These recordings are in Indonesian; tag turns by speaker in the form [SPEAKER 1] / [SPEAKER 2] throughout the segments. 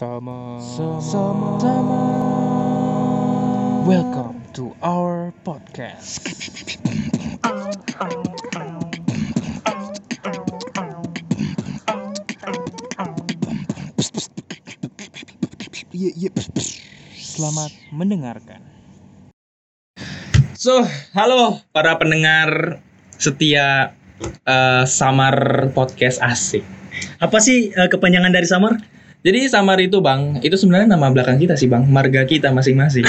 [SPEAKER 1] Sama Sama Sama Welcome to our podcast. Selamat mendengarkan
[SPEAKER 2] So, halo para pendengar setia eh, Samar Podcast asik.
[SPEAKER 3] Apa sih eh, kepanjangan dari Samar?
[SPEAKER 2] Jadi Samar itu bang, itu sebenarnya nama belakang kita sih bang, marga kita masing-masing.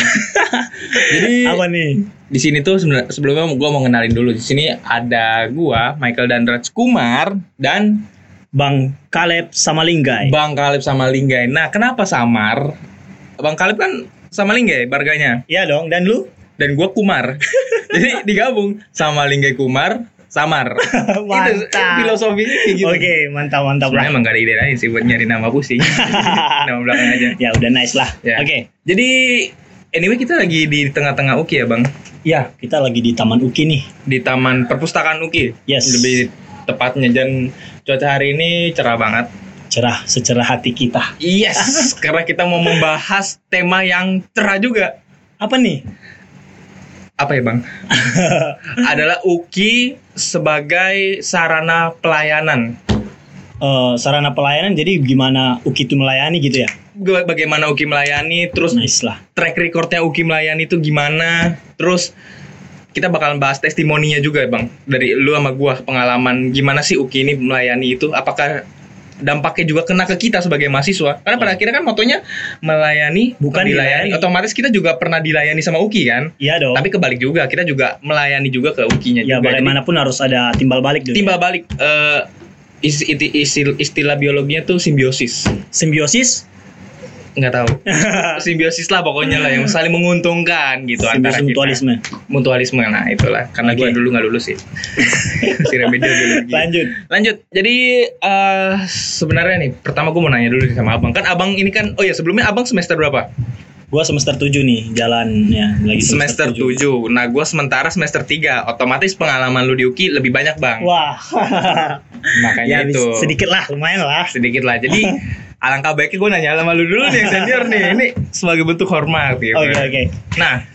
[SPEAKER 2] Jadi
[SPEAKER 3] Apa nih?
[SPEAKER 2] di sini tuh sebenarnya sebelumnya gua mau kenalin dulu. Di sini ada gua, Michael dan Raj Kumar dan
[SPEAKER 3] Bang Kaleb sama Linggai.
[SPEAKER 2] Bang Kalib sama Linggai. Nah, kenapa Samar? Bang Kalib kan sama Linggai marganya
[SPEAKER 3] Iya dong, dan lu?
[SPEAKER 2] dan gua Kumar. Jadi digabung sama Linggai Kumar, Samar. Itu
[SPEAKER 3] mantap.
[SPEAKER 2] filosofinya kayak gitu.
[SPEAKER 3] Oke, mantap mantap
[SPEAKER 2] Sebenarnya
[SPEAKER 3] lah.
[SPEAKER 2] emang gak ada ide lain sih buat nyari nama pusing. nama belakang aja.
[SPEAKER 3] Ya udah nice lah.
[SPEAKER 2] Ya.
[SPEAKER 3] Oke.
[SPEAKER 2] Jadi anyway kita lagi di tengah-tengah UKI ya bang.
[SPEAKER 3] Ya, kita lagi di Taman Uki nih.
[SPEAKER 2] Di Taman Perpustakaan UKI.
[SPEAKER 3] Yes.
[SPEAKER 2] Lebih tepatnya dan cuaca hari ini cerah banget.
[SPEAKER 3] Cerah secerah hati kita.
[SPEAKER 2] Yes. karena kita mau membahas tema yang cerah juga.
[SPEAKER 3] Apa nih?
[SPEAKER 2] Apa ya bang? Adalah UKI sebagai sarana pelayanan.
[SPEAKER 3] Eh, sarana pelayanan jadi gimana Uki itu melayani gitu ya?
[SPEAKER 2] Bagaimana UKI melayani, terus
[SPEAKER 3] Nice lah.
[SPEAKER 2] track recordnya Uki melayani itu gimana terus kita bakalan bahas testimoninya juga bang dari lu sama gua pengalaman gimana sih Uki ini melayani itu apakah dampaknya juga kena ke kita sebagai mahasiswa karena pada akhirnya kan motonya melayani
[SPEAKER 3] Bukan
[SPEAKER 2] dilayani
[SPEAKER 3] dilayani.
[SPEAKER 2] otomatis kita juga pernah dilayani sama Uki kan
[SPEAKER 3] Iya dong.
[SPEAKER 2] tapi kebalik juga kita juga melayani juga ke Ukinya
[SPEAKER 3] ya
[SPEAKER 2] juga Jadi,
[SPEAKER 3] bagaimanapun harus ada timbal balik dulu.
[SPEAKER 2] timbal balik eh, is- iti- istilah, istilah biologinya tuh simbiosis
[SPEAKER 3] Simbiosis.
[SPEAKER 2] Nggak tahu. Simbiosis lah pokoknya lah yang saling menguntungkan gitu antara
[SPEAKER 3] Simbiosis
[SPEAKER 2] kita.
[SPEAKER 3] mutualisme.
[SPEAKER 2] mutualisme nah itulah. Karena gue
[SPEAKER 3] Oke.
[SPEAKER 2] dulu nggak lulus sih. Si remedial biologi
[SPEAKER 3] Lanjut.
[SPEAKER 2] lanjut. Jadi eh sebenarnya nih pertama gue mau nanya dulu sama abang. Kan abang ini kan oh ya sebelumnya abang semester berapa?
[SPEAKER 3] Gua semester 7 nih jalannya. Lagi
[SPEAKER 2] semester 7 nah gue sementara semester 3 otomatis pengalaman lu di UKI lebih banyak bang.
[SPEAKER 3] Wah.
[SPEAKER 2] makanya
[SPEAKER 3] ya,
[SPEAKER 2] itu.
[SPEAKER 3] sedikit lah, lumayan lah.
[SPEAKER 2] sedikit lah. Jadi alangkah baiknya gue nanya sama lu dulu nih yang senior nih ini sebagai bentuk hormat gitu
[SPEAKER 3] Oke, oke.
[SPEAKER 2] Nah,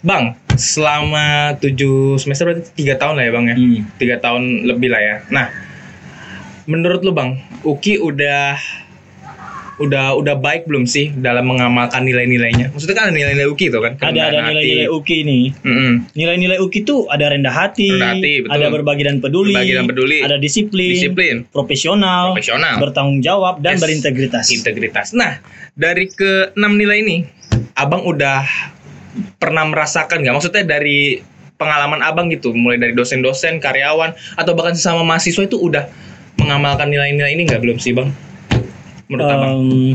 [SPEAKER 2] Bang, selama 7 semester berarti 3 tahun lah ya Bang ya?
[SPEAKER 3] Hmm.
[SPEAKER 2] 3 tahun lebih lah ya. Nah, menurut lu Bang, Uki udah udah udah baik belum sih dalam mengamalkan nilai-nilainya? Maksudnya kan ada nilai-nilai Uki itu kan?
[SPEAKER 3] Ada ada nilai-nilai. UKI nih.
[SPEAKER 2] Mm-mm.
[SPEAKER 3] Nilai-nilai UKI itu ada rendah hati,
[SPEAKER 2] Rendah hati, betul.
[SPEAKER 3] ada berbagi dan peduli,
[SPEAKER 2] Berbagi dan peduli.
[SPEAKER 3] ada disiplin,
[SPEAKER 2] Disiplin,
[SPEAKER 3] profesional,
[SPEAKER 2] profesional,
[SPEAKER 3] bertanggung jawab dan
[SPEAKER 2] Yes.
[SPEAKER 3] berintegritas.
[SPEAKER 2] integritas. Nah, dari ke 6 nilai ini, Abang udah pernah merasakan nggak? Maksudnya dari pengalaman Abang gitu, mulai dari dosen-dosen, karyawan, atau bahkan sesama mahasiswa itu udah mengamalkan nilai-nilai ini nggak belum sih, Bang? Menurut Abang?
[SPEAKER 3] Em,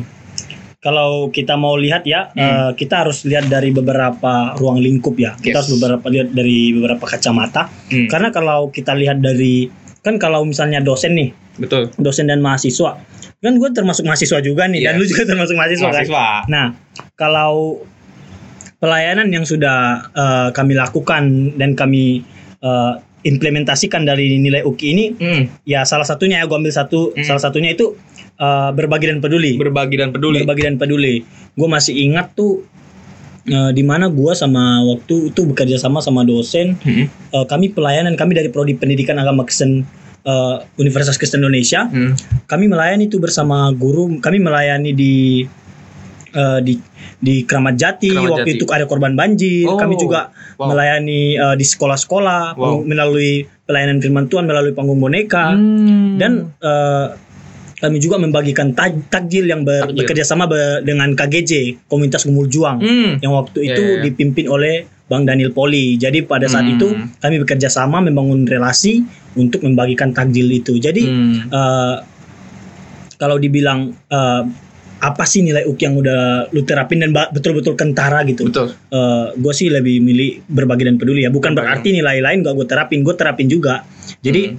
[SPEAKER 3] kalau kita mau lihat ya,
[SPEAKER 2] Hmm.
[SPEAKER 3] eh, kita harus lihat dari beberapa ruang lingkup ya. Kita
[SPEAKER 2] Yes.
[SPEAKER 3] harus beberapa lihat dari beberapa kacamata.
[SPEAKER 2] Hmm,
[SPEAKER 3] Karena kalau kita lihat dari kan kalau misalnya dosen nih,
[SPEAKER 2] betul.
[SPEAKER 3] dosen dan mahasiswa, kan gue termasuk mahasiswa juga nih, dan
[SPEAKER 2] Iya.
[SPEAKER 3] lu juga termasuk mahasiswa, kan.
[SPEAKER 2] Mahasiswa.
[SPEAKER 3] Nah, kalau pelayanan yang sudah eh, kami lakukan dan kami eh, implementasikan dari nilai UKI ini,
[SPEAKER 2] Hmm,
[SPEAKER 3] ya salah satunya ya gue ambil satu,
[SPEAKER 2] Hmm.
[SPEAKER 3] salah satunya itu eh, berbagi dan peduli.
[SPEAKER 2] berbagi dan peduli.
[SPEAKER 3] Berbagi dan peduli. Gue masih ingat tuh eh, di mana gue sama waktu itu bekerja sama sama dosen,
[SPEAKER 2] Hmm,
[SPEAKER 3] eh, kami pelayanan kami dari prodi pendidikan agama Kristen eh, Universitas Kristen Indonesia
[SPEAKER 2] hmm,
[SPEAKER 3] kami melayani itu bersama guru kami melayani di eh, di di Keramat Jati
[SPEAKER 2] Keramat
[SPEAKER 3] waktu
[SPEAKER 2] Jati.
[SPEAKER 3] itu ada korban banjir
[SPEAKER 2] Oh,
[SPEAKER 3] kami juga
[SPEAKER 2] wow.
[SPEAKER 3] melayani eh, di sekolah-sekolah
[SPEAKER 2] Wow.
[SPEAKER 3] melalui pelayanan firman Tuhan melalui panggung boneka
[SPEAKER 2] Hmm.
[SPEAKER 3] dan eh, kami juga membagikan taj- takjil yang ber-
[SPEAKER 2] Takjil.
[SPEAKER 3] bekerja sama be- dengan KGJ Komunitas Gumul Juang
[SPEAKER 2] Hmm.
[SPEAKER 3] yang waktu
[SPEAKER 2] Ya,
[SPEAKER 3] itu
[SPEAKER 2] ya, ya.
[SPEAKER 3] dipimpin oleh Bang Daniel Poli. Jadi pada saat
[SPEAKER 2] Hmm.
[SPEAKER 3] itu kami bekerja sama membangun relasi untuk membagikan takjil itu. Jadi
[SPEAKER 2] Hmm.
[SPEAKER 3] eh, kalau dibilang eh, apa sih nilai UK yang udah lu terapin dan betul-betul kentara gitu.
[SPEAKER 2] Betul.
[SPEAKER 3] gue sih lebih milih berbagi dan peduli ya. Bukan berarti nilai lain gak gue terapin, gue terapin juga. Jadi
[SPEAKER 2] Hmm.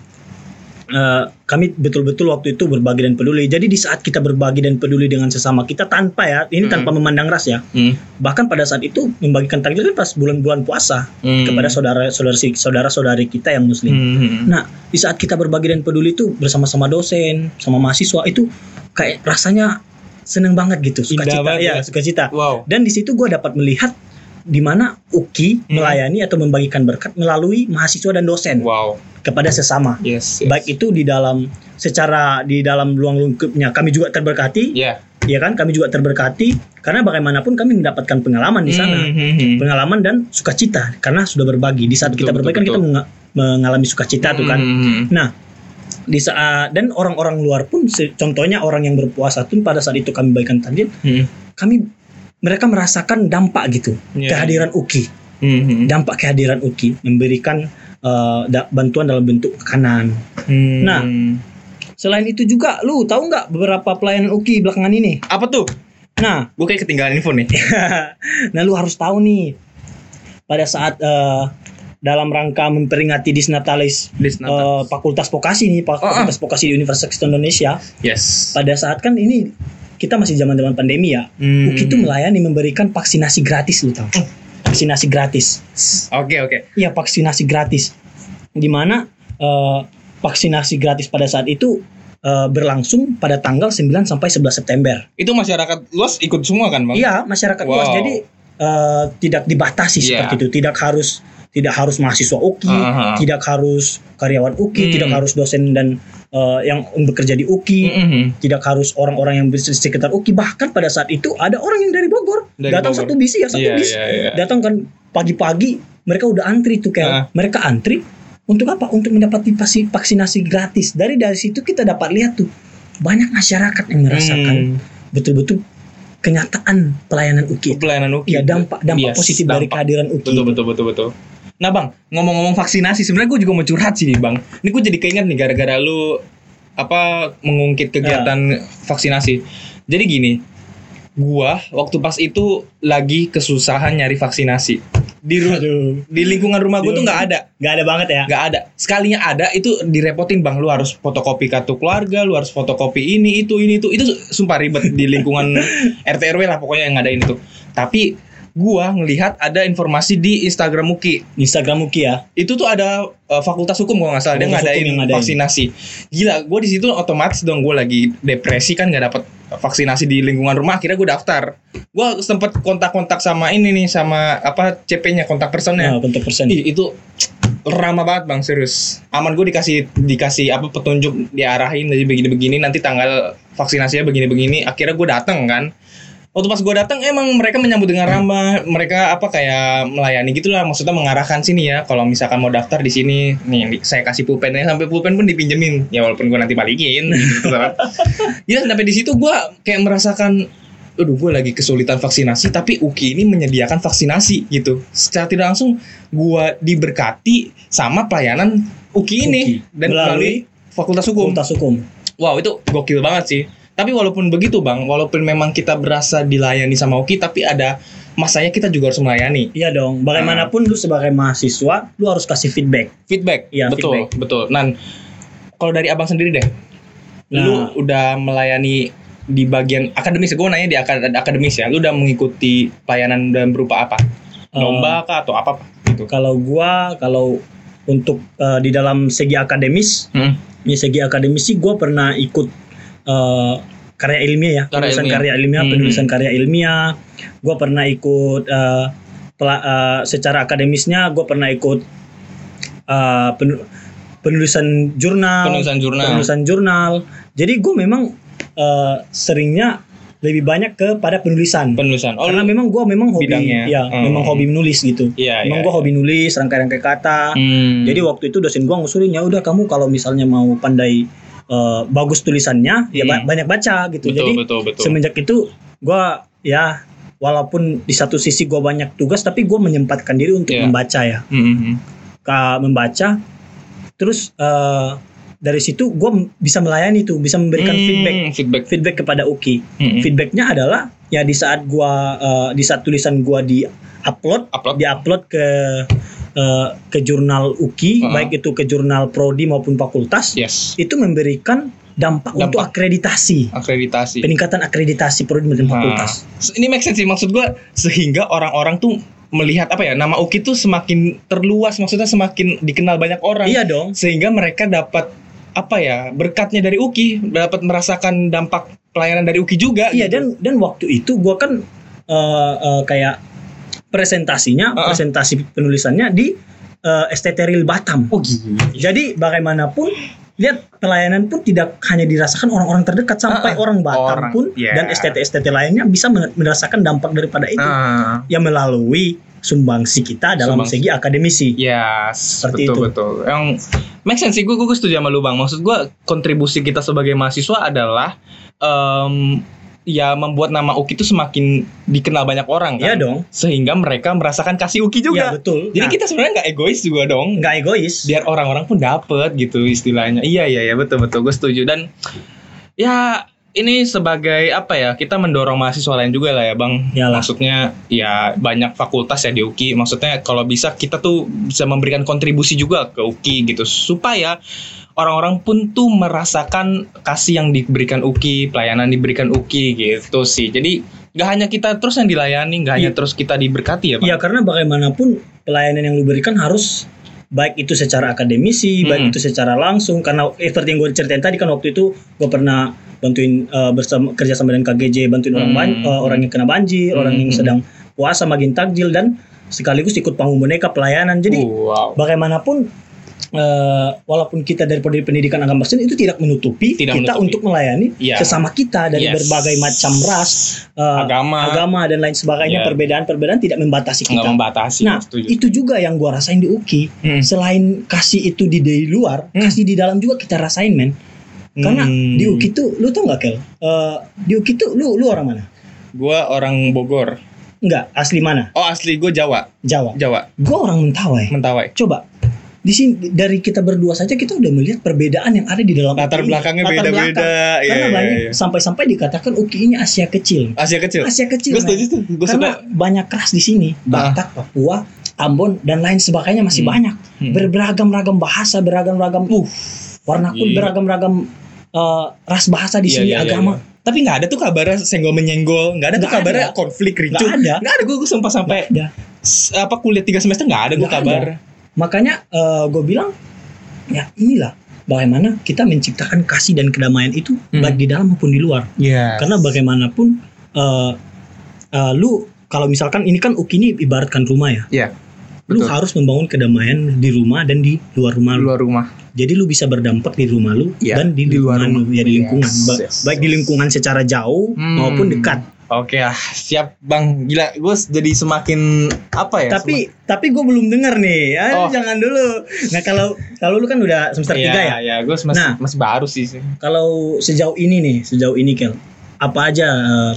[SPEAKER 3] Eh, kami betul-betul waktu itu berbagi dan peduli. Jadi di saat kita berbagi dan peduli dengan sesama kita tanpa ya, ini
[SPEAKER 2] Hmm.
[SPEAKER 3] tanpa memandang ras ya.
[SPEAKER 2] Hmm.
[SPEAKER 3] Bahkan pada saat itu membagikan takjil kan pas bulan-bulan puasa
[SPEAKER 2] Hmm.
[SPEAKER 3] kepada saudara-saudara saudara-saudari kita yang muslim.
[SPEAKER 2] Hmm.
[SPEAKER 3] Nah, di saat kita berbagi dan peduli itu bersama-sama dosen, sama mahasiswa itu kayak rasanya seneng banget gitu
[SPEAKER 2] Indah
[SPEAKER 3] sukacita
[SPEAKER 2] banget
[SPEAKER 3] ya
[SPEAKER 2] ya.
[SPEAKER 3] sukacita
[SPEAKER 2] Wow.
[SPEAKER 3] dan di situ gue dapat melihat di mana UKI
[SPEAKER 2] Hmm.
[SPEAKER 3] melayani atau membagikan berkat melalui mahasiswa dan dosen
[SPEAKER 2] Wow.
[SPEAKER 3] Kepada sesama
[SPEAKER 2] Yes. yes.
[SPEAKER 3] baik itu di dalam secara di dalam ruang lingkupnya kami juga terberkati
[SPEAKER 2] Ya.
[SPEAKER 3] ya kan kami juga terberkati karena bagaimanapun kami mendapatkan pengalaman di sana
[SPEAKER 2] Hmm, hmm, hmm.
[SPEAKER 3] pengalaman dan sukacita karena sudah berbagi di saat
[SPEAKER 2] Betul,
[SPEAKER 3] kita
[SPEAKER 2] betul,
[SPEAKER 3] berbagi kan kita
[SPEAKER 2] betul.
[SPEAKER 3] menga- mengalami sukacita tuh kan
[SPEAKER 2] Hmm, hmm, hmm.
[SPEAKER 3] di saat dan orang-orang luar pun contohnya orang yang berpuasa pun pada saat itu kami bagikan takjil
[SPEAKER 2] Hmm.
[SPEAKER 3] kami mereka merasakan dampak gitu
[SPEAKER 2] Iya.
[SPEAKER 3] kehadiran UKI
[SPEAKER 2] Hmm,
[SPEAKER 3] dampak kehadiran UKI memberikan da- bantuan dalam bentuk makanan
[SPEAKER 2] Hmm.
[SPEAKER 3] Nah. selain itu juga lu tahu nggak beberapa pelayanan UKI belakangan ini
[SPEAKER 2] apa tuh?
[SPEAKER 3] nah
[SPEAKER 2] Gue kayak ketinggalan info nih.
[SPEAKER 3] nah lu harus tahu nih pada saat eh, dalam rangka memperingati Disnatalis eh, Fakultas Vokasi nih
[SPEAKER 2] Oh,
[SPEAKER 3] Fakultas Vokasi di Universitas Indonesia
[SPEAKER 2] yes.
[SPEAKER 3] pada saat kan ini kita masih zaman zaman pandemi ya
[SPEAKER 2] Hmm.
[SPEAKER 3] UKI itu melayani memberikan vaksinasi gratis lu tahu vaksinasi gratis
[SPEAKER 2] Oke oke.
[SPEAKER 3] iya vaksinasi gratis di mana eh, vaksinasi gratis pada saat itu eh, berlangsung pada tanggal 9 sampai 11 September
[SPEAKER 2] Itu masyarakat luas ikut semua kan bang?
[SPEAKER 3] iya masyarakat luas
[SPEAKER 2] Wow.
[SPEAKER 3] jadi eh, tidak dibatasi
[SPEAKER 2] Iya.
[SPEAKER 3] seperti itu tidak harus tidak harus mahasiswa UKI
[SPEAKER 2] Aha.
[SPEAKER 3] tidak harus karyawan UKI
[SPEAKER 2] Hmm.
[SPEAKER 3] tidak harus dosen dan eh, yang bekerja di UKI
[SPEAKER 2] Hmm, hmm, hmm.
[SPEAKER 3] tidak harus orang-orang yang di sekitar UKI bahkan pada saat itu ada orang yang dari Bogor
[SPEAKER 2] Dari
[SPEAKER 3] datang
[SPEAKER 2] Bogor.
[SPEAKER 3] satu bisi ya satu
[SPEAKER 2] Iya,
[SPEAKER 3] bis
[SPEAKER 2] iya, iya.
[SPEAKER 3] datang kan pagi-pagi mereka udah antri tuh kayak
[SPEAKER 2] Ah.
[SPEAKER 3] mereka antri untuk apa untuk mendapati vasi- vaksinasi gratis dari dari situ kita dapat lihat tuh banyak masyarakat yang merasakan
[SPEAKER 2] Hmm.
[SPEAKER 3] betul-betul kenyataan pelayanan UKI
[SPEAKER 2] pelayanan UKI.
[SPEAKER 3] ya dampak dampak
[SPEAKER 2] Yes,
[SPEAKER 3] positif dari
[SPEAKER 2] dampak.
[SPEAKER 3] kehadiran UKI
[SPEAKER 2] Betul betul betul betul. Nah bang, ngomong-ngomong vaksinasi, sebenarnya gue juga mau curhat sih nih bang. Ini gue jadi keinget nih gara-gara lu apa mengungkit kegiatan vaksinasi. Jadi gini, gua waktu pas itu lagi kesusahan nyari vaksinasi di ru-
[SPEAKER 3] Aduh,
[SPEAKER 2] di lingkungan rumah gue tuh nggak ada,
[SPEAKER 3] nggak ada banget ya
[SPEAKER 2] nggak ada. Sekalinya ada itu direpotin bang, lu harus fotokopi kartu keluarga, lu harus fotokopi ini itu ini itu itu sumpah ribet di lingkungan RT RW lah pokoknya yang ngadain itu. Tapi gua ngelihat ada informasi di Instagram Muki.
[SPEAKER 3] Instagram UKI ya?
[SPEAKER 2] Itu tuh ada uh, fakultas hukum kalau nggak salah. Dia
[SPEAKER 3] Fakultas
[SPEAKER 2] ngadain,
[SPEAKER 3] yang ngadain.
[SPEAKER 2] vaksinasi. Gila gue di situ otomatis dong gue lagi depresi kan nggak dapet vaksinasi di lingkungan rumah. Akhirnya gue daftar. Gue sempet kontak-kontak sama ini nih sama apa CP-nya kontak personnya.
[SPEAKER 3] Nah, bentuk persen
[SPEAKER 2] Ih, itu ramah banget bang serius. Aman gue dikasih dikasih apa petunjuk diarahin jadi begini-begini. Nanti tanggal vaksinasinya begini-begini. Akhirnya gue datang kan waktu pas gue datang emang mereka menyambut dengan ramah mereka apa kayak melayani gitulah maksudnya mengarahkan sini ya kalau misalkan mau daftar di sini nih saya kasih pulpennya sampai pulpen pun dipinjemin ya walaupun gue nanti balikin ya sampai di situ gue kayak merasakan Aduh, gue lagi kesulitan vaksinasi, tapi UKI ini menyediakan vaksinasi gitu. Secara tidak langsung, gue diberkati sama pelayanan UKI ini
[SPEAKER 3] UKI.
[SPEAKER 2] dan
[SPEAKER 3] Melalui
[SPEAKER 2] melalui Fakultas Hukum.
[SPEAKER 3] Fakultas Hukum
[SPEAKER 2] Wow, itu gokil banget sih. Tapi walaupun begitu, bang, walaupun memang kita berasa dilayani sama UKI, tapi ada masanya kita juga harus melayani.
[SPEAKER 3] Iya dong. Bagaimanapun lu sebagai mahasiswa, lu harus kasih feedback.
[SPEAKER 2] Feedback,
[SPEAKER 3] Iya,
[SPEAKER 2] betul,
[SPEAKER 3] feedback.
[SPEAKER 2] betul. Nah, kalau dari abang sendiri deh,
[SPEAKER 3] Nah.
[SPEAKER 2] lu udah melayani di bagian akademis. Gue nanya di akad- akademis ya. Lu udah mengikuti pelayanan dan berupa apa?
[SPEAKER 3] Eh,
[SPEAKER 2] Lomba kah atau apa? Gitu.
[SPEAKER 3] Kalau gua, kalau untuk eh, di dalam segi akademis,
[SPEAKER 2] Hmm.
[SPEAKER 3] di segi akademis sih gua pernah ikut eh, karya ilmiah ya,
[SPEAKER 2] Karya
[SPEAKER 3] penulisan
[SPEAKER 2] ilmiah.
[SPEAKER 3] karya ilmiah,
[SPEAKER 2] Hmm.
[SPEAKER 3] penulisan karya ilmiah. Gua pernah ikut eh, pela- eh, secara akademisnya, gua pernah ikut eh, penu- penulisan jurnal,
[SPEAKER 2] Penulisan jurnal.
[SPEAKER 3] penulisan jurnal. Jadi gue memang eh, seringnya lebih banyak kepada penulisan.
[SPEAKER 2] Penulisan. Oh,
[SPEAKER 3] Karena memang gue memang hobi,
[SPEAKER 2] Bidangnya.
[SPEAKER 3] ya,
[SPEAKER 2] Hmm.
[SPEAKER 3] memang hobi menulis gitu.
[SPEAKER 2] Iya,
[SPEAKER 3] memang
[SPEAKER 2] iya,
[SPEAKER 3] gue hobi nulis rangkai-rangkai kata.
[SPEAKER 2] Hmm.
[SPEAKER 3] Jadi waktu itu dosen gue ngusulin ya udah kamu kalau misalnya mau pandai eh, bagus tulisannya ya ba-
[SPEAKER 2] Hmm.
[SPEAKER 3] banyak baca gitu.
[SPEAKER 2] betul,
[SPEAKER 3] Jadi
[SPEAKER 2] betul, betul.
[SPEAKER 3] semenjak itu gue ya walaupun di satu sisi gue banyak tugas tapi gue menyempatkan diri untuk
[SPEAKER 2] Iya.
[SPEAKER 3] membaca ya,
[SPEAKER 2] Hmm, hmm, hmm.
[SPEAKER 3] Ka- membaca. Terus eh, dari situ gue bisa melayani tuh, bisa memberikan
[SPEAKER 2] Hmm,
[SPEAKER 3] feedback
[SPEAKER 2] feedback.
[SPEAKER 3] feedback kepada Uki.
[SPEAKER 2] Hmm, hmm.
[SPEAKER 3] Feedbacknya adalah ya di saat gua eh, di saat tulisan gua di upload
[SPEAKER 2] Upload.
[SPEAKER 3] diupload ke ke jurnal UKI
[SPEAKER 2] Uh-huh.
[SPEAKER 3] baik itu ke jurnal prodi maupun fakultas
[SPEAKER 2] Yes.
[SPEAKER 3] itu memberikan dampak,
[SPEAKER 2] Dampak.
[SPEAKER 3] untuk akreditasi
[SPEAKER 2] Akreditasi.
[SPEAKER 3] peningkatan akreditasi prodi dan
[SPEAKER 2] Nah,
[SPEAKER 3] fakultas
[SPEAKER 2] Ini make sense sih maksud gua sehingga orang-orang tuh melihat apa ya nama UKI tuh semakin terluas maksudnya semakin dikenal banyak orang
[SPEAKER 3] iya dong
[SPEAKER 2] sehingga mereka dapat apa ya berkatnya dari UKI dapat merasakan dampak pelayanan dari UKI juga.
[SPEAKER 3] Iya
[SPEAKER 2] gitu.
[SPEAKER 3] dan dan waktu itu gua kan eh, eh, kayak presentasinya,
[SPEAKER 2] Uh-uh.
[SPEAKER 3] presentasi penulisannya di eh, STT Real Batam.
[SPEAKER 2] Oh gila.
[SPEAKER 3] Jadi bagaimanapun lihat pelayanan pun tidak hanya dirasakan orang-orang terdekat sampai
[SPEAKER 2] Uh-uh.
[SPEAKER 3] orang Batam
[SPEAKER 2] Orang,
[SPEAKER 3] pun
[SPEAKER 2] yeah.
[SPEAKER 3] dan STT-STT lainnya bisa merasakan dampak daripada itu
[SPEAKER 2] Ah,
[SPEAKER 3] yang melalui sumbangsi kita dalam
[SPEAKER 2] Sumbangsi.
[SPEAKER 3] segi akademisi.
[SPEAKER 2] ya,
[SPEAKER 3] Seperti
[SPEAKER 2] betul
[SPEAKER 3] itu.
[SPEAKER 2] betul. Yang make sense sih gue gue setuju sama lu bang. Maksud gue kontribusi kita sebagai mahasiswa adalah em, ya membuat nama UKI itu semakin dikenal banyak orang kan.
[SPEAKER 3] Iya dong.
[SPEAKER 2] Sehingga mereka merasakan kasih UKI juga.
[SPEAKER 3] Iya betul.
[SPEAKER 2] Jadi
[SPEAKER 3] Nah,
[SPEAKER 2] kita sebenarnya nggak egois juga dong.
[SPEAKER 3] nggak egois.
[SPEAKER 2] biar orang-orang pun dapet gitu istilahnya. Iya iya iya betul betul gue setuju dan ya ini sebagai apa ya kita mendorong mahasiswa lain juga lah ya bang.
[SPEAKER 3] Iyalah.
[SPEAKER 2] Maksudnya ya banyak fakultas ya di UKI. Maksudnya kalau bisa kita tuh bisa memberikan kontribusi juga ke UKI gitu supaya orang-orang pun tuh merasakan kasih yang diberikan UKI, pelayanan diberikan UKI gitu sih. Jadi nggak hanya kita terus yang dilayani, nggak hanya
[SPEAKER 3] Iya.
[SPEAKER 2] terus kita diberkati ya bang.
[SPEAKER 3] Ya karena bagaimanapun pelayanan yang lu berikan harus baik itu secara akademisi,
[SPEAKER 2] Hmm.
[SPEAKER 3] baik itu secara langsung. Karena eh, seperti yang gue ceritain tadi kan waktu itu gue pernah bantuin eh, bersama kerjasama dengan KGJ, bantuin orang
[SPEAKER 2] Hmm.
[SPEAKER 3] ban- eh, orang yang kena banjir,
[SPEAKER 2] Hmm.
[SPEAKER 3] orang yang sedang puasa magin takjil dan sekaligus ikut panggung boneka pelayanan. Jadi
[SPEAKER 2] wow.
[SPEAKER 3] bagaimanapun eh, walaupun kita dari pendidikan agama Kristen itu tidak menutupi
[SPEAKER 2] Tidak
[SPEAKER 3] kita
[SPEAKER 2] menutupi.
[SPEAKER 3] untuk melayani
[SPEAKER 2] Iya.
[SPEAKER 3] sesama kita dari
[SPEAKER 2] Yes.
[SPEAKER 3] berbagai macam ras, eh,
[SPEAKER 2] Agama.
[SPEAKER 3] agama dan lain sebagainya.
[SPEAKER 2] Iya.
[SPEAKER 3] Perbedaan-perbedaan tidak membatasi
[SPEAKER 2] nggak
[SPEAKER 3] kita.
[SPEAKER 2] membatasi.
[SPEAKER 3] Nah,
[SPEAKER 2] setuju.
[SPEAKER 3] itu juga yang gua rasain di UKI.
[SPEAKER 2] Hmm.
[SPEAKER 3] Selain kasih itu di di luar,
[SPEAKER 2] Hmm.
[SPEAKER 3] kasih di dalam juga kita rasain, men. Karena
[SPEAKER 2] Hmm.
[SPEAKER 3] di UKI tuh lu tau nggak, Kel? Eh, di UKI tuh lu lu orang mana?
[SPEAKER 2] Gua orang Bogor.
[SPEAKER 3] Enggak, asli mana?
[SPEAKER 2] Oh asli gue Jawa.
[SPEAKER 3] Jawa.
[SPEAKER 2] Jawa.
[SPEAKER 3] Gua orang Mentawai.
[SPEAKER 2] Mentawai.
[SPEAKER 3] Coba di sini dari kita berdua saja kita udah melihat perbedaan yang ada di dalam
[SPEAKER 2] Latar
[SPEAKER 3] UKI.
[SPEAKER 2] belakangnya beda-beda.
[SPEAKER 3] belakang.
[SPEAKER 2] Iya,
[SPEAKER 3] Karena
[SPEAKER 2] iya,
[SPEAKER 3] banyak
[SPEAKER 2] iya.
[SPEAKER 3] sampai-sampai dikatakan UKI ini Asia kecil.
[SPEAKER 2] Asia kecil.
[SPEAKER 3] Asia kecil.
[SPEAKER 2] Gue setuju tuh. Gue
[SPEAKER 3] Karena
[SPEAKER 2] suka.
[SPEAKER 3] banyak ras di sini, Batak, Papua, Ambon dan lain sebagainya masih
[SPEAKER 2] Hmm.
[SPEAKER 3] banyak.
[SPEAKER 2] Hmm.
[SPEAKER 3] Berberagam-ragam bahasa, beragam-ragam uh, warna kulit,
[SPEAKER 2] Iya.
[SPEAKER 3] beragam-ragam eh, ras bahasa di
[SPEAKER 2] Iya,
[SPEAKER 3] sini
[SPEAKER 2] iya, iya,
[SPEAKER 3] agama.
[SPEAKER 2] iya. Tapi nggak ada tuh kabarnya senggol menyenggol. Nggak ada tuh
[SPEAKER 3] Nggak
[SPEAKER 2] kabarnya
[SPEAKER 3] ada.
[SPEAKER 2] konflik ricu.
[SPEAKER 3] Nggak ada.
[SPEAKER 2] Nggak ada. Gue gue sempat sampai
[SPEAKER 3] Ada.
[SPEAKER 2] s- apa kuliah tiga semester nggak ada gue kabar.
[SPEAKER 3] Makanya gue bilang ya inilah bagaimana kita menciptakan kasih dan kedamaian itu
[SPEAKER 2] Hmm.
[SPEAKER 3] baik di dalam maupun di luar.
[SPEAKER 2] Iya.
[SPEAKER 3] Karena bagaimanapun eh eh, lu kalau misalkan ini kan UKI ini ibaratkan rumah ya.
[SPEAKER 2] Iya.
[SPEAKER 3] Lu
[SPEAKER 2] Betul.
[SPEAKER 3] harus membangun kedamaian di rumah dan di luar rumah lu.
[SPEAKER 2] luar rumah.
[SPEAKER 3] Jadi lu bisa berdampak di rumah lu
[SPEAKER 2] Iya,
[SPEAKER 3] dan di,
[SPEAKER 2] di luar
[SPEAKER 3] lingkungan lu, ya di
[SPEAKER 2] Yes,
[SPEAKER 3] lingkungan. Ba-
[SPEAKER 2] yes,
[SPEAKER 3] baik di
[SPEAKER 2] yes.
[SPEAKER 3] lingkungan secara jauh
[SPEAKER 2] Hmm.
[SPEAKER 3] maupun dekat.
[SPEAKER 2] Oke ah, siap bang. Gila, gue jadi semakin apa ya?
[SPEAKER 3] tapi tapi gue belum dengar nih. Ah,
[SPEAKER 2] Oh.
[SPEAKER 3] jangan dulu. Nah, kalau kalau lu kan udah semester
[SPEAKER 2] Iya,
[SPEAKER 3] 3 ya.
[SPEAKER 2] Iya, gue masih
[SPEAKER 3] Nah.
[SPEAKER 2] masih baru sih. sih.
[SPEAKER 3] Kalau sejauh ini nih, sejauh ini Kel, apa aja eh,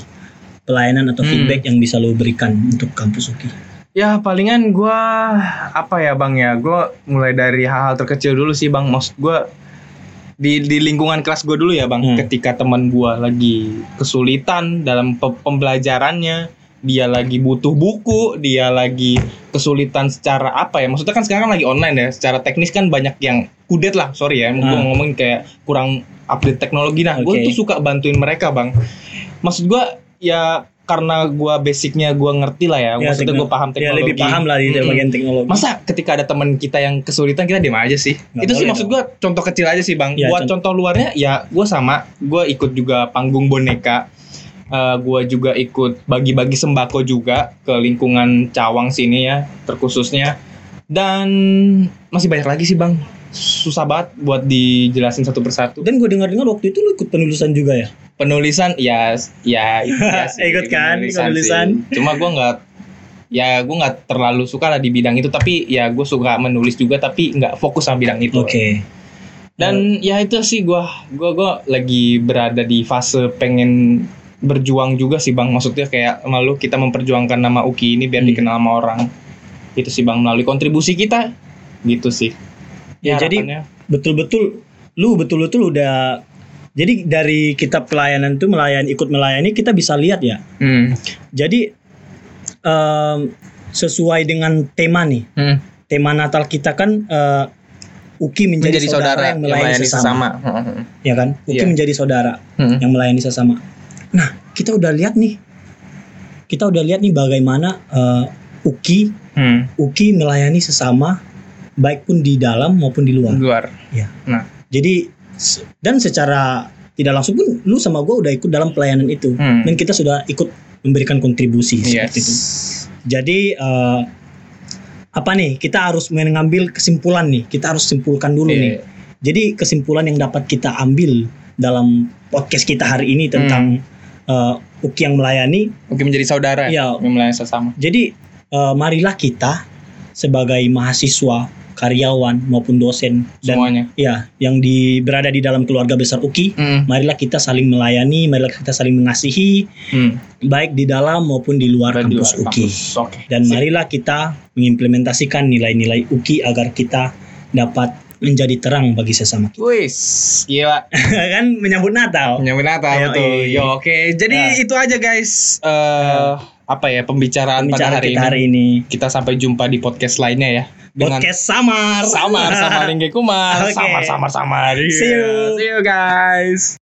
[SPEAKER 3] pelayanan atau
[SPEAKER 2] Hmm.
[SPEAKER 3] feedback yang bisa lu berikan untuk kampus UKI?
[SPEAKER 2] Ya palingan gua apa ya bang ya Gue mulai dari hal-hal terkecil dulu sih bang Maksud gua di, di lingkungan kelas gue dulu ya bang
[SPEAKER 3] Hmm.
[SPEAKER 2] Ketika teman gua lagi kesulitan dalam pe- pembelajarannya Dia lagi butuh buku Dia lagi kesulitan secara apa ya Maksudnya kan sekarang lagi online ya Secara teknis kan banyak yang kudet lah Sorry ya Gue
[SPEAKER 3] Hmm.
[SPEAKER 2] ngomongin kayak kurang update teknologi Nah gue
[SPEAKER 3] Oke.
[SPEAKER 2] tuh suka bantuin mereka bang Maksud gua ya karena gua basicnya gua ngerti lah ya,
[SPEAKER 3] Ya,
[SPEAKER 2] maksudnya gua paham
[SPEAKER 3] Ya
[SPEAKER 2] teknologi.
[SPEAKER 3] lebih paham lah di
[SPEAKER 2] Mm-mm.
[SPEAKER 3] bagian teknologi.
[SPEAKER 2] Masa ketika ada teman kita yang kesulitan kita diam aja sih?
[SPEAKER 3] Nggak
[SPEAKER 2] itu sih
[SPEAKER 3] boleh
[SPEAKER 2] maksud gua contoh kecil aja sih bang.
[SPEAKER 3] Ya,
[SPEAKER 2] Buat contoh luarnya ya gua sama, gua ikut juga panggung boneka. Eh, gua juga ikut bagi-bagi sembako juga ke lingkungan Cawang sini ya, terkhususnya. Dan masih banyak lagi sih bang. Susah banget buat dijelasin satu persatu.
[SPEAKER 3] Dan gue dengar-dengar waktu itu lu ikut penulisan juga ya?
[SPEAKER 2] Penulisan ya ya, ya sih,
[SPEAKER 3] Ikut kan, penulisan.
[SPEAKER 2] sih. Cuma gua nggak ya gue nggak terlalu suka lah di bidang itu tapi ya gue suka menulis juga tapi nggak fokus sama bidang itu
[SPEAKER 3] Oke.
[SPEAKER 2] dan ya itu sih gue gua gua lagi berada di fase pengen berjuang juga sih bang maksudnya kayak malu kita memperjuangkan nama Uki ini biar
[SPEAKER 3] Hmm.
[SPEAKER 2] dikenal sama orang itu sih bang melalui kontribusi kita gitu sih
[SPEAKER 3] Ya, jadi
[SPEAKER 2] harapannya.
[SPEAKER 3] betul-betul lu betul-betul udah jadi dari kita pelayanan tuh melayani ikut melayani kita bisa lihat ya.
[SPEAKER 2] Hmm.
[SPEAKER 3] Jadi em, sesuai dengan tema nih.
[SPEAKER 2] Hmm.
[SPEAKER 3] Tema Natal kita kan eh, Uki menjadi,
[SPEAKER 2] menjadi
[SPEAKER 3] saudara,
[SPEAKER 2] saudara
[SPEAKER 3] yang melayani, sesama,
[SPEAKER 2] Hmm.
[SPEAKER 3] ya kan? Uki
[SPEAKER 2] Iya.
[SPEAKER 3] menjadi saudara
[SPEAKER 2] Hmm.
[SPEAKER 3] yang melayani sesama. Nah, kita udah lihat nih. Kita udah lihat nih bagaimana eh, Uki
[SPEAKER 2] Hmm.
[SPEAKER 3] Uki melayani sesama baik pun di dalam maupun di luar.
[SPEAKER 2] luar
[SPEAKER 3] Jadi se- dan secara tidak langsung pun lu sama gue udah ikut dalam pelayanan itu
[SPEAKER 2] Hmm.
[SPEAKER 3] dan kita sudah ikut memberikan kontribusi
[SPEAKER 2] Yes.
[SPEAKER 3] seperti itu. Jadi eh, apa nih? Kita harus mengambil kesimpulan nih. Kita harus simpulkan dulu
[SPEAKER 2] Iya.
[SPEAKER 3] nih. Jadi kesimpulan yang dapat kita ambil dalam podcast kita hari ini tentang eh, Uki yang melayani.
[SPEAKER 2] Mungkin menjadi saudara
[SPEAKER 3] Iya.
[SPEAKER 2] yang melayani sesama.
[SPEAKER 3] Jadi eh, marilah kita sebagai mahasiswa, karyawan maupun dosen dan
[SPEAKER 2] Semuanya.
[SPEAKER 3] ya yang di berada di dalam keluarga besar Uki,
[SPEAKER 2] Hmm.
[SPEAKER 3] marilah kita saling melayani, marilah kita saling mengasihi
[SPEAKER 2] Hmm.
[SPEAKER 3] baik di dalam maupun di luar
[SPEAKER 2] Berarti
[SPEAKER 3] kampus
[SPEAKER 2] luar
[SPEAKER 3] UKI.
[SPEAKER 2] kampus. Oke.
[SPEAKER 3] Dan marilah kita mengimplementasikan nilai-nilai UKI agar kita dapat menjadi terang bagi sesama kita.
[SPEAKER 2] Wis, gila.
[SPEAKER 3] kan menyambut Natal.
[SPEAKER 2] Menyambut Natal
[SPEAKER 3] Ayo,
[SPEAKER 2] betul.
[SPEAKER 3] iya.
[SPEAKER 2] Yo, oke. Jadi
[SPEAKER 3] Nah.
[SPEAKER 2] itu aja guys. Eh apa ya pembicaraan
[SPEAKER 3] Bicara
[SPEAKER 2] pada hari
[SPEAKER 3] kita
[SPEAKER 2] ini.
[SPEAKER 3] hari ini.
[SPEAKER 2] Kita sampai jumpa di podcast lainnya ya. Dengan
[SPEAKER 3] Podcast Samar.
[SPEAKER 2] samar sama Ringge Kumar.
[SPEAKER 3] Oke.
[SPEAKER 2] Samar samar samar.
[SPEAKER 3] See you.
[SPEAKER 2] See you guys.